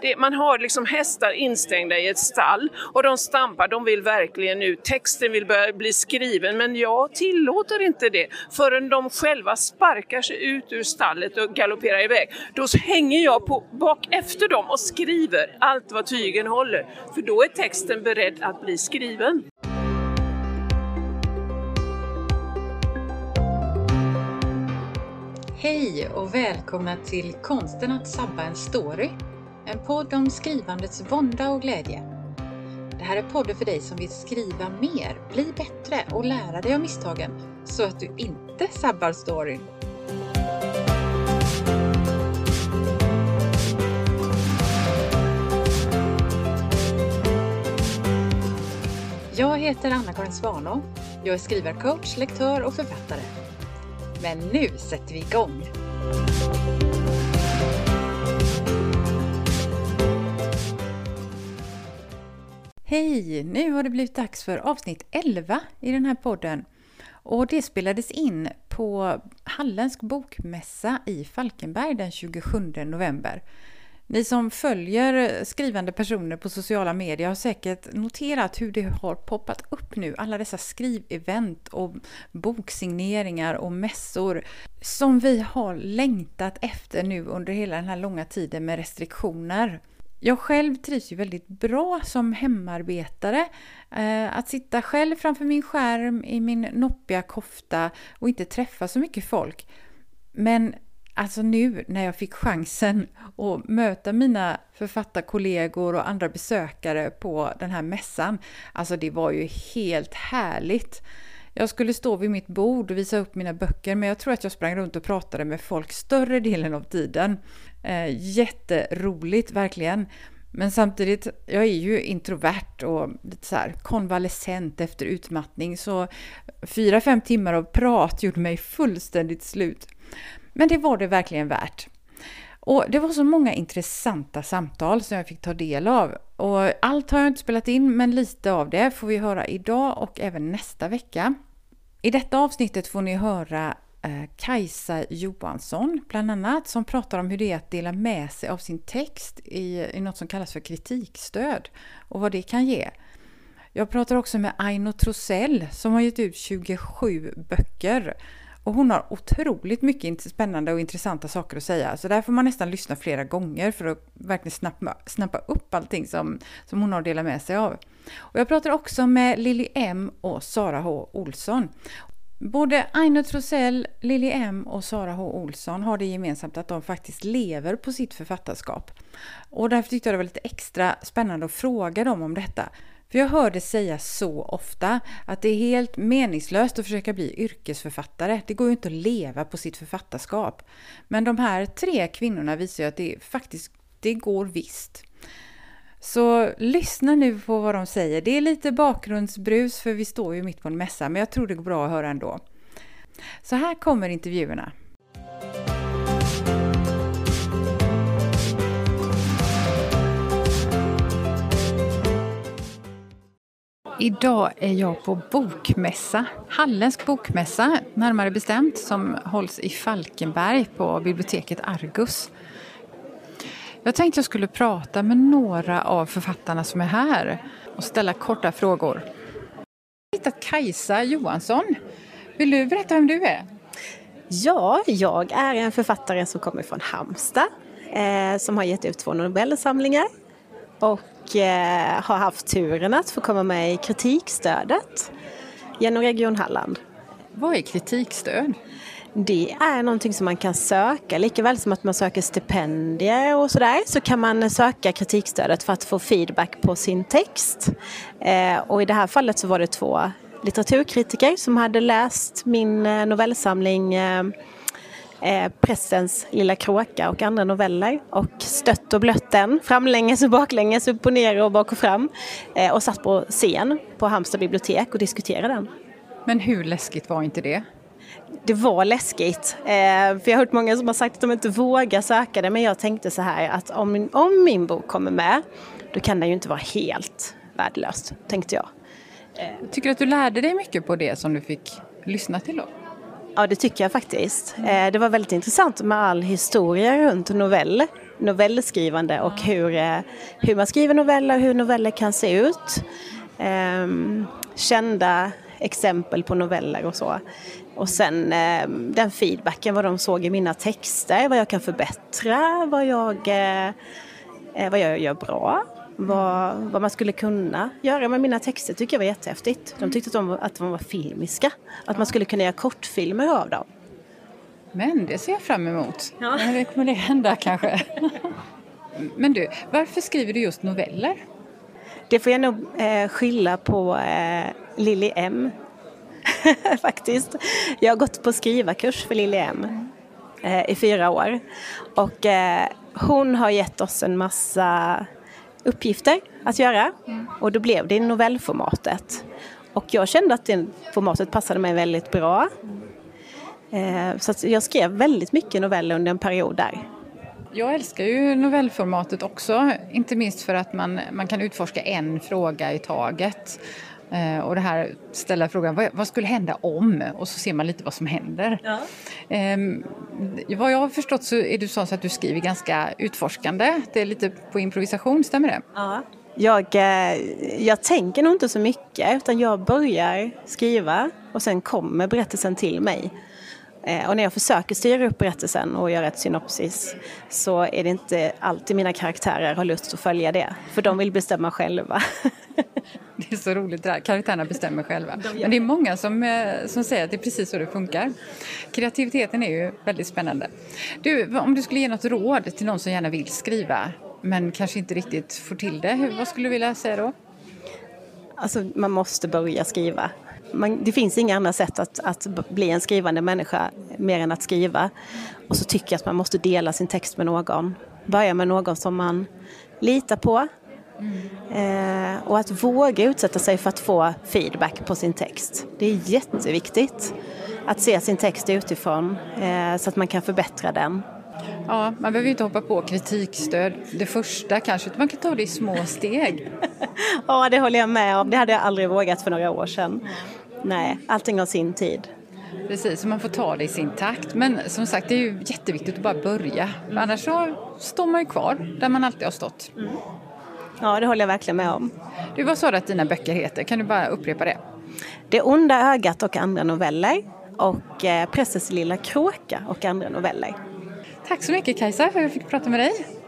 Det, man har liksom hästar instängda i ett stall och de stampar, de vill verkligen ut. texten vill börja bli skriven men jag tillåter inte det förrän de själva sparkar sig ut ur stallet och galopperar iväg. Då hänger jag på, bak efter dem och skriver allt vad tygen håller, för då är texten beredd att bli skriven. Hej och välkomna till Konsten att sabba en story. En podd om skrivandets vånda och glädje. Det här är podden för dig som vill skriva mer, bli bättre och lära dig av misstagen så att du inte sabbar storyn. Jag heter Anna-Karin Svanå. Jag är skrivarcoach, lektör och författare. Men nu sätter vi igång! Hej! Nu har det blivit dags för avsnitt 11 i den här podden. Och det spelades in på Halländsk bokmässa i Falkenberg den 27 november. Ni som följer skrivande personer på sociala medier har säkert noterat hur det har poppat upp nu, alla dessa skrivevent och boksigneringar och mässor som vi har längtat efter nu under hela den här långa tiden med restriktioner. Jag själv trivs ju väldigt bra som hemarbetare. Eh, att sitta själv framför min skärm i min noppiga kofta och inte träffa så mycket folk. Men alltså nu när jag fick chansen att möta mina författarkollegor och andra besökare på den här mässan, alltså det var ju helt härligt. Jag skulle stå vid mitt bord och visa upp mina böcker men jag tror att jag sprang runt och pratade med folk större delen av tiden. Eh, jätteroligt, verkligen. Men samtidigt, jag är ju introvert och lite så här konvalescent efter utmattning så fyra, fem timmar av prat gjorde mig fullständigt slut. Men det var det verkligen värt. Och det var så många intressanta samtal som jag fick ta del av. Och allt har jag inte spelat in, men lite av det får vi höra idag och även nästa vecka. I detta avsnittet får ni höra eh, Kajsa Johansson, bland annat, som pratar om hur det är att dela med sig av sin text i, i något som kallas för kritikstöd och vad det kan ge. Jag pratar också med Aino Trosell som har gett ut 27 böcker och hon har otroligt mycket spännande och intressanta saker att säga. Så där får man nästan lyssna flera gånger för att verkligen snappa, snappa upp allting som, som hon har delat med sig av. Och jag pratar också med Lilly M och Sara H Olsson. Både Aino Trosell, Lilly M och Sara H Olsson har det gemensamt att de faktiskt lever på sitt författarskap. Och därför tyckte jag det var lite extra spännande att fråga dem om detta. För jag hör det sägas så ofta att det är helt meningslöst att försöka bli yrkesförfattare. Det går ju inte att leva på sitt författarskap. Men de här tre kvinnorna visar ju att det faktiskt det går visst. Så lyssna nu på vad de säger. Det är lite bakgrundsbrus för vi står ju mitt på en mässa, men jag tror det går bra att höra ändå. Så här kommer intervjuerna. Idag är jag på bokmässa, Halländsk bokmässa närmare bestämt, som hålls i Falkenberg på biblioteket Argus. Jag tänkte jag skulle prata med några av författarna som är här och ställa korta frågor. Jag har hittat Kajsa Johansson. Vill du berätta vem du är? Ja, jag är en författare som kommer från Halmstad eh, som har gett ut två Nobelsamlingar. och eh, har haft turen att få komma med i kritikstödet genom Region Halland. Vad är kritikstöd? Det är någonting som man kan söka, lika väl som att man söker stipendier och sådär så kan man söka kritikstödet för att få feedback på sin text. Eh, och i det här fallet så var det två litteraturkritiker som hade läst min eh, novellsamling eh, eh, Pressens lilla kråka och andra noveller och stött och blött den framlänges och baklänges, upp och ner och bak och fram eh, och satt på scen på Halmstad bibliotek och diskuterade den. Men hur läskigt var inte det? det var läskigt. Eh, för jag har hört många som har sagt att de inte vågar söka det men jag tänkte så här att om min, om min bok kommer med då kan den ju inte vara helt värdelöst, tänkte jag. Eh. Tycker du att du lärde dig mycket på det som du fick lyssna till då? Ja, det tycker jag faktiskt. Eh, det var väldigt intressant med all historia runt novell. novellskrivande och hur, eh, hur man skriver noveller, hur noveller kan se ut. Ehm, kända exempel på noveller och så. Och sen eh, den feedbacken, vad de såg i mina texter, vad jag kan förbättra, vad jag, eh, vad jag gör bra. Vad, vad man skulle kunna göra med mina texter tycker jag var jättehäftigt. De tyckte att de, att de var filmiska, att man skulle kunna göra kortfilmer av dem. Men det ser jag fram emot. Ja. Det kommer det hända kanske. Men du, varför skriver du just noveller? Det får jag nog eh, skylla på eh, Lili M. Faktiskt. Jag har gått på skrivarkurs för Lili M eh, i fyra år. Och eh, hon har gett oss en massa uppgifter att göra. Och då blev det novellformatet. Och jag kände att det formatet passade mig väldigt bra. Eh, så jag skrev väldigt mycket noveller under en period där. Jag älskar ju novellformatet också, inte minst för att man, man kan utforska en fråga i taget. Eh, och det här ställa frågan vad, vad, skulle hända om? Och så ser man lite vad som händer. Ja. Eh, vad jag har förstått så är du så att du skriver ganska utforskande. Det är lite på improvisation, stämmer det? Ja. Jag, eh, jag tänker nog inte så mycket utan jag börjar skriva och sen kommer berättelsen till mig. Eh, och när jag försöker styra upp berättelsen och göra ett synopsis så är det inte alltid mina karaktärer har lust att följa det, för de vill bestämma själva. Det är så roligt det där, karaktärerna bestämmer själva. Men det är många som, eh, som säger att det är precis så det funkar. Kreativiteten är ju väldigt spännande. Du, om du skulle ge något råd till någon som gärna vill skriva men kanske inte riktigt får till det, vad skulle du vilja säga då? Alltså, man måste börja skriva man, det finns inga andra sätt att, att bli en skrivande människa mer än att skriva. Och så tycker jag att man måste dela sin text med någon. Börja med någon som man litar på. Mm. Eh, och att våga utsätta sig för att få feedback på sin text. Det är jätteviktigt att se sin text utifrån eh, så att man kan förbättra den. Ja, man behöver inte hoppa på kritikstöd det första kanske, utan man kan ta det i små steg. ja, det håller jag med om. Det hade jag aldrig vågat för några år sedan. Nej, allting har sin tid. Precis, så man får ta det i sin takt. Men som sagt, det är ju jätteviktigt att bara börja. Annars så står man ju kvar där man alltid har stått. Mm. Ja, det håller jag verkligen med om. Du, vad sa du att dina böcker heter? Kan du bara upprepa det? Det onda ögat och andra noveller och eh, Pressens lilla kråka och andra noveller. Tack så mycket Kajsa för att jag fick prata med dig.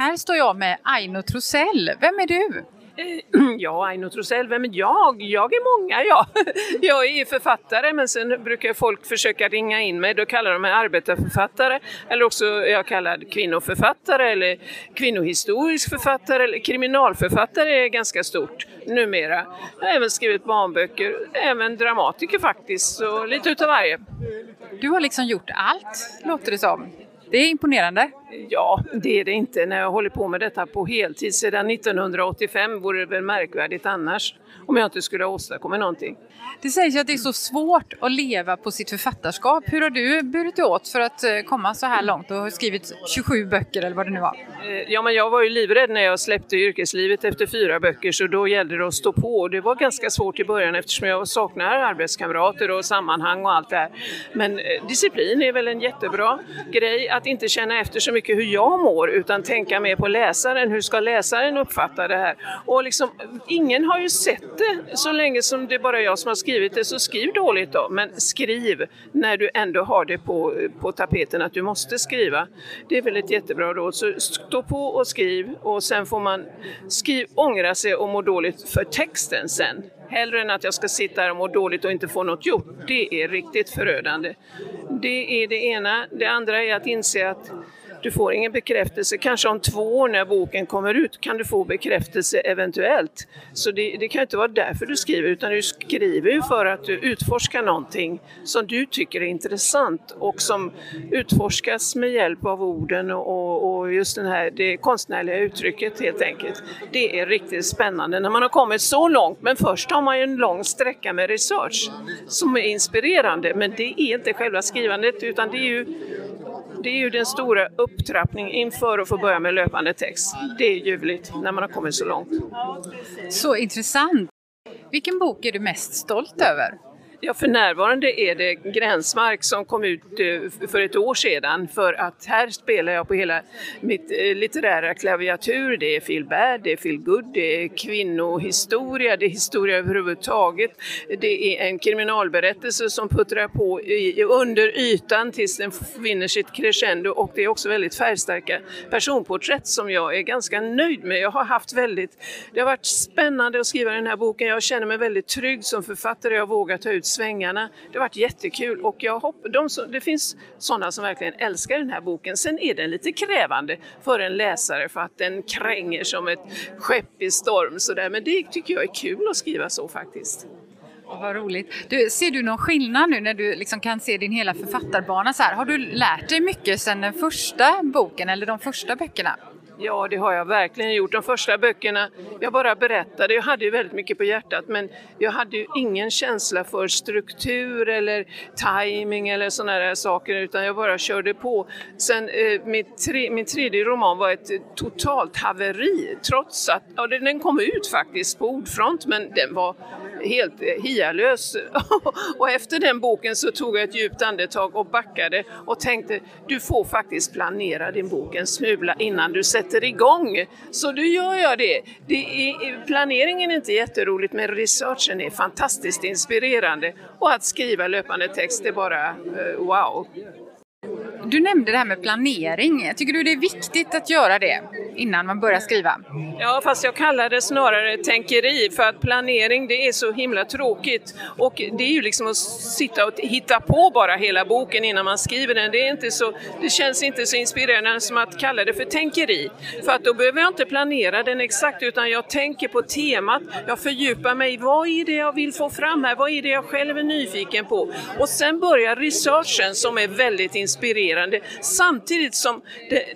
Här står jag med Aino Trosell. Vem är du? Eh, ja, Aino Trosell, vem är jag? Jag är många, ja. Jag är författare, men sen brukar folk försöka ringa in mig. Då kallar de mig arbetarförfattare, eller också är jag kallad kvinnoförfattare, eller kvinnohistorisk författare, eller kriminalförfattare är ganska stort numera. Jag har även skrivit barnböcker, även dramatiker faktiskt, så lite utav varje. Du har liksom gjort allt, låter det som. Det är imponerande. Ja, det är det inte. När jag håller på med detta på heltid sedan 1985 vore det väl märkvärdigt annars om jag inte skulle ha åstadkommit någonting. Det sägs ju att det är så svårt att leva på sitt författarskap. Hur har du burit dig åt för att eh, komma så här långt och har skrivit 27 böcker eller vad det nu var? Eh, ja, men jag var ju livrädd när jag släppte yrkeslivet efter fyra böcker så då gällde det att stå på. Det var ganska svårt i början eftersom jag saknar arbetskamrater och sammanhang och allt det här. Men eh, disciplin är väl en jättebra grej, att inte känna efter så mycket hur jag mår utan tänka mer på läsaren. Hur ska läsaren uppfatta det här? Och liksom, ingen har ju sett det så länge som det är bara jag som har skrivit det, så skriv dåligt då. Men skriv när du ändå har det på, på tapeten att du måste skriva. Det är väl ett jättebra råd. Så stå på och skriv och sen får man skriv, ångra sig och må dåligt för texten sen. Hellre än att jag ska sitta här och må dåligt och inte få något gjort. Det är riktigt förödande. Det är det ena. Det andra är att inse att du får ingen bekräftelse. Kanske om två år när boken kommer ut kan du få bekräftelse eventuellt. Så det, det kan inte vara därför du skriver utan du skriver ju för att du utforskar någonting som du tycker är intressant och som utforskas med hjälp av orden och, och just den här, det konstnärliga uttrycket helt enkelt. Det är riktigt spännande när man har kommit så långt men först har man ju en lång sträcka med research som är inspirerande men det är inte själva skrivandet utan det är ju det är ju den stora upptrappningen inför att få börja med löpande text. Det är ljuvligt när man har kommit så långt. Så intressant! Vilken bok är du mest stolt över? Ja, för närvarande är det Gränsmark som kom ut eh, för ett år sedan för att här spelar jag på hela mitt eh, litterära klaviatur. Det är Phil bad, det är Phil good, det är kvinnohistoria, det är historia överhuvudtaget. Det är en kriminalberättelse som puttrar på under ytan tills den vinner sitt crescendo och det är också väldigt färgstarka personporträtt som jag är ganska nöjd med. Jag har haft väldigt, det har varit spännande att skriva den här boken. Jag känner mig väldigt trygg som författare. Jag vågar ta ut svängarna. Det har varit jättekul och jag hopp, de som, det finns sådana som verkligen älskar den här boken. Sen är den lite krävande för en läsare för att den kränger som ett skepp i storm sådär. Men det tycker jag är kul att skriva så faktiskt. vad roligt. Du, ser du någon skillnad nu när du liksom kan se din hela författarbana så här? Har du lärt dig mycket sedan den första boken eller de första böckerna? Ja, det har jag verkligen gjort. De första böckerna, jag bara berättade, jag hade ju väldigt mycket på hjärtat men jag hade ju ingen känsla för struktur eller timing eller sådana där saker utan jag bara körde på. Sen eh, min, tre, min tredje roman var ett totalt haveri trots att, ja den kom ut faktiskt på ordfront men den var helt eh, hialös. och efter den boken så tog jag ett djupt andetag och backade och tänkte du får faktiskt planera din bok en smula innan du sätter igång. Så då gör jag det. det är, eh, planeringen är inte jätteroligt men researchen är fantastiskt inspirerande och att skriva löpande text är bara eh, wow. Du nämnde det här med planering. Tycker du det är viktigt att göra det innan man börjar skriva? Ja, fast jag kallar det snarare tänkeri för att planering det är så himla tråkigt och det är ju liksom att sitta och hitta på bara hela boken innan man skriver den. Det, är inte så, det känns inte så inspirerande som att kalla det för tänkeri. För att då behöver jag inte planera den exakt utan jag tänker på temat, jag fördjupar mig, vad är det jag vill få fram här, vad är det jag själv är nyfiken på? Och sen börjar researchen som är väldigt inspirerande samtidigt som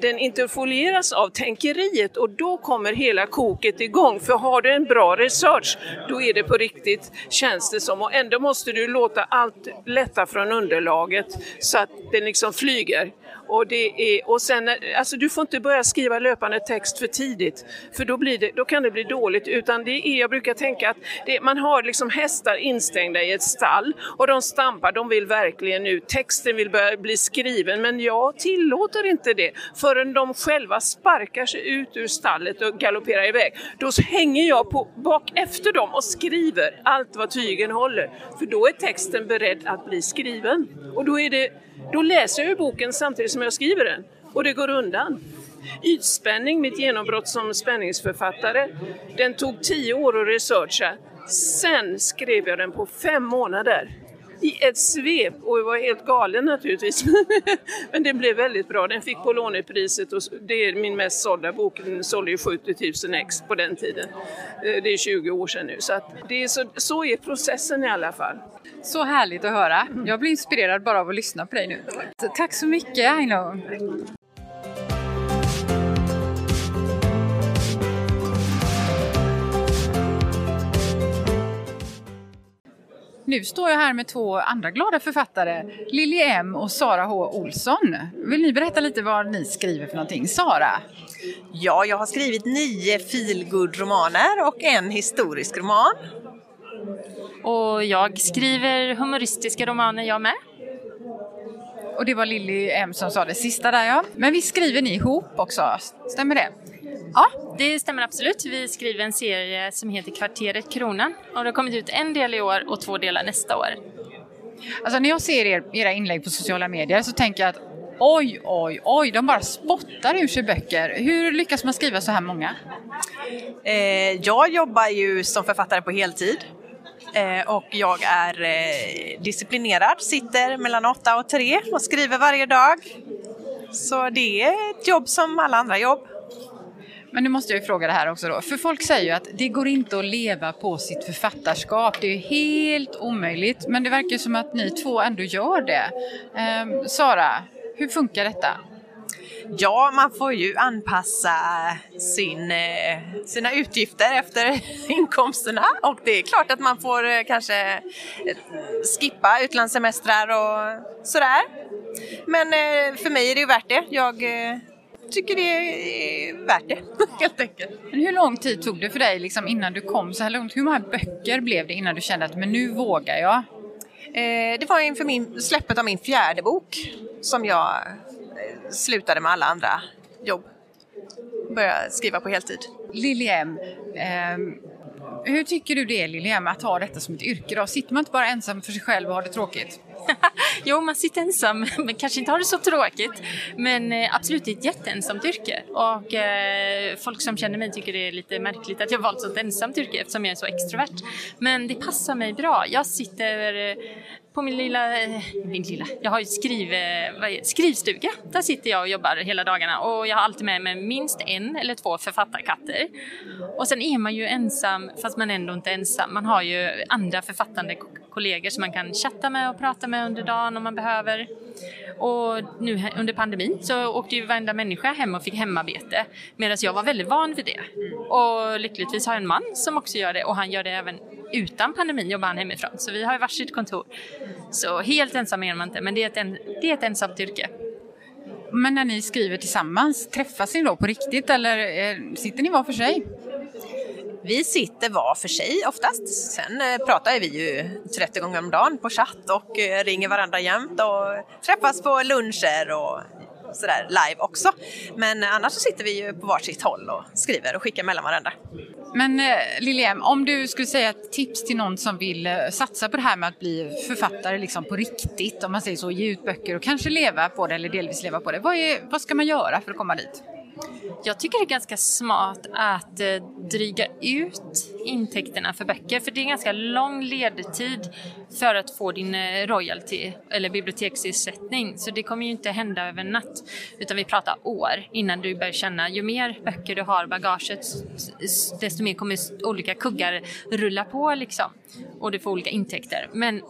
den interfolieras av tänkeri tänkeriet och då kommer hela koket igång. För har du en bra research, då är det på riktigt, känns det som. Och ändå måste du låta allt lätta från underlaget så att det liksom flyger. Och, det är, och sen, alltså du får inte börja skriva löpande text för tidigt, för då, blir det, då kan det bli dåligt. Utan det är, jag brukar tänka att det, man har liksom hästar instängda i ett stall och de stampar, de vill verkligen nu, texten vill börja bli skriven, men jag tillåter inte det förrän de själva sparkar sig ut ur stallet och galopperar iväg. Då hänger jag på, bak efter dem och skriver allt vad tygen håller, för då är texten beredd att bli skriven. Och då är det då läser jag boken samtidigt som jag skriver den och det går undan. Ytspänning, mitt genombrott som spänningsförfattare, den tog tio år att researcha. Sen skrev jag den på fem månader i ett svep och jag var helt galen naturligtvis. Men den blev väldigt bra. Den fick Polonipriset och det är min mest sålda bok. Den sålde ju 70 000 ex på den tiden. Eh, det är 20 år sedan nu. Så, det är så, så är processen i alla fall. Så härligt att höra. Jag blir inspirerad bara av att lyssna på dig nu. Tack så mycket Aino. Nu står jag här med två andra glada författare, Lili M och Sara H Olsson. Vill ni berätta lite vad ni skriver för någonting? Sara? Ja, jag har skrivit nio feelgood-romaner och en historisk roman. Och jag skriver humoristiska romaner jag med. Och det var Lilly M som sa det sista där ja. Men vi skriver ni ihop också, stämmer det? Ja, det stämmer absolut. Vi skriver en serie som heter Kvarteret Kronan och det har kommit ut en del i år och två delar nästa år. Alltså när jag ser er, era inlägg på sociala medier så tänker jag att oj, oj, oj, de bara spottar ur sig böcker. Hur lyckas man skriva så här många? Eh, jag jobbar ju som författare på heltid eh, och jag är eh, disciplinerad, sitter mellan åtta och tre och skriver varje dag. Så det är ett jobb som alla andra jobb. Men nu måste jag ju fråga det här också då, för folk säger ju att det går inte att leva på sitt författarskap, det är helt omöjligt, men det verkar som att ni två ändå gör det. Eh, Sara, hur funkar detta? Ja, man får ju anpassa sin, eh, sina utgifter efter inkomsterna och det är klart att man får eh, kanske eh, skippa utlandssemestrar och sådär. Men för mig är det ju värt det. Jag tycker det är värt det, helt enkelt. Men hur lång tid tog det för dig liksom, innan du kom så här långt? Hur många böcker blev det innan du kände att men nu vågar jag? Eh, det var inför min, släppet av min fjärde bok som jag eh, slutade med alla andra jobb. Började skriva på heltid. Liljem, eh, hur tycker du det Liljem att ha detta som ett yrke då? Sitter man inte bara ensam för sig själv och har det tråkigt? jo, man sitter ensam, men kanske inte har det så tråkigt. Men eh, absolut, det är ett jätteensamt yrke. Och eh, folk som känner mig tycker det är lite märkligt att jag valt ett ensamt yrke eftersom jag är så extrovert. Men det passar mig bra. Jag sitter eh, på min lilla, eh, min lilla, jag har ju skriv, skrivstuga. Där sitter jag och jobbar hela dagarna och jag har alltid med mig minst en eller två författarkatter. Och sen är man ju ensam fast man ändå inte ensam. Man har ju andra författande kollegor som man kan chatta med och prata med under dagen om man behöver. Och nu under pandemin så åkte ju varenda människa hem och fick hemarbete medan jag var väldigt van vid det. Och lyckligtvis har jag en man som också gör det och han gör det även utan pandemin jobbar han hemifrån. Så vi har varsitt kontor. Så helt ensam är man inte, men det är ett, en, det är ett ensamt yrke. Men när ni skriver tillsammans, träffas ni då på riktigt eller eh, sitter ni var för sig? Vi sitter var för sig oftast. Sen eh, pratar vi ju 30 gånger om dagen på chatt och eh, ringer varandra jämt och träffas på luncher och sådär live också. Men eh, annars så sitter vi ju på varsitt håll och skriver och skickar mellan varandra. Men eh, Liljem, om du skulle säga ett tips till någon som vill satsa på det här med att bli författare liksom på riktigt, om man säger så, ge ut böcker och kanske leva på det eller delvis leva på det. Vad, är, vad ska man göra för att komma dit? Jag tycker det är ganska smart att eh, dryga ut intäkterna för böcker för det är ganska lång ledtid för att få din eh, royalty eller biblioteksersättning. Så det kommer ju inte hända över en natt utan vi pratar år innan du börjar känna. Ju mer böcker du har i bagaget desto mer kommer olika kuggar rulla på liksom. Och du får olika intäkter. Men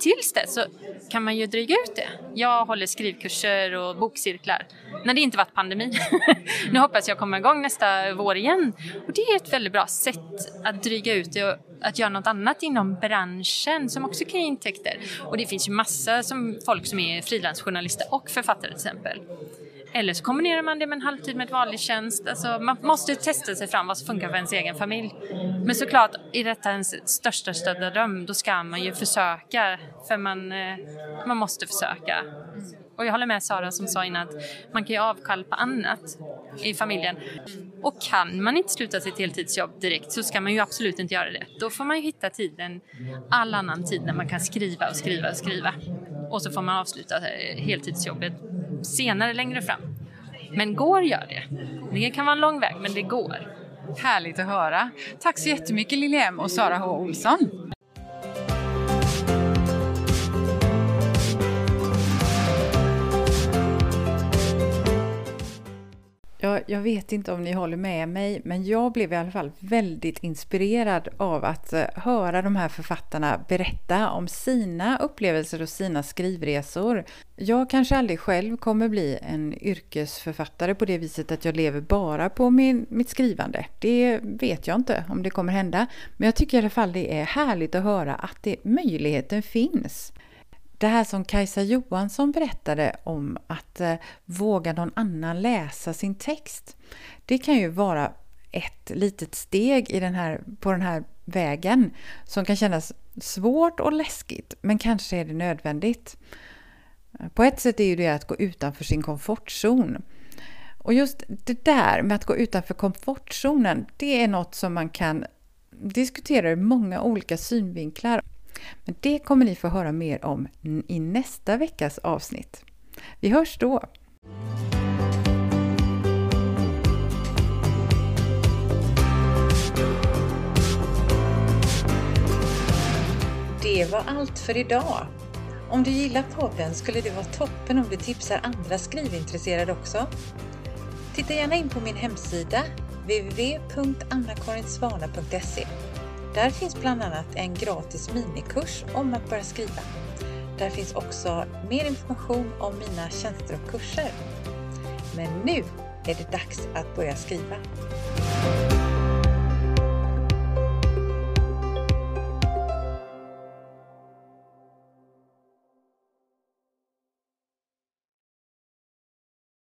tills dess så kan man ju dryga ut det. Jag håller skrivkurser och bokcirklar när det inte varit pandemi. nu hoppas jag komma igång nästa vår igen. Och det är ett väldigt bra sätt att dryga ut det och att göra något annat inom branschen som också kan ge intäkter. Och det finns ju massa som folk som är frilansjournalister och författare till exempel. Eller så kombinerar man det med en halvtid med ett vanlig tjänst. Alltså, man måste testa sig fram vad som funkar för ens egen familj. Men såklart, är detta ens största, största dröm, då ska man ju försöka. För man, eh, man måste försöka. Och jag håller med Sara som sa innan att man kan ju avkall på annat i familjen. Och kan man inte sluta sitt heltidsjobb direkt så ska man ju absolut inte göra det. Då får man ju hitta tiden, all annan tid när man kan skriva och skriva och skriva. Och så får man avsluta eh, heltidsjobbet senare längre fram. Men går gör det. Det kan vara en lång väg, men det går. Härligt att höra. Tack så jättemycket Liljem och Sara H Olsson. Jag vet inte om ni håller med mig, men jag blev i alla fall väldigt inspirerad av att eh, höra de här författarna berätta om sina upplevelser och sina skrivresor. Jag kanske aldrig själv kommer bli en yrkesförfattare på det viset att jag lever bara på min, mitt skrivande. Det vet jag inte om det kommer hända, men jag tycker i alla fall det är härligt att höra att det, möjligheten finns. Det här som Kajsa Johansson berättade om att eh, våga någon annan läsa sin text. Det kan ju vara ett litet steg i den här, på den här vägen som kan kännas svårt och läskigt, men kanske är det nödvändigt. På ett sätt är ju det att gå utanför sin komfortzon. Och just det där med att gå utanför komfortzonen, det är något som man kan diskutera ur många olika synvinklar. Men det kommer ni få höra mer om i nästa veckas avsnitt. Vi hörs då! Det var allt för idag. Om du gillar podden skulle det vara toppen om du tipsar andra skrivintresserade också. Titta gärna in på min hemsida www.annakarinsvana.se där finns bland annat en gratis minikurs om att börja skriva. Där finns också mer information om mina tjänster och kurser. Men nu är det dags att börja skriva.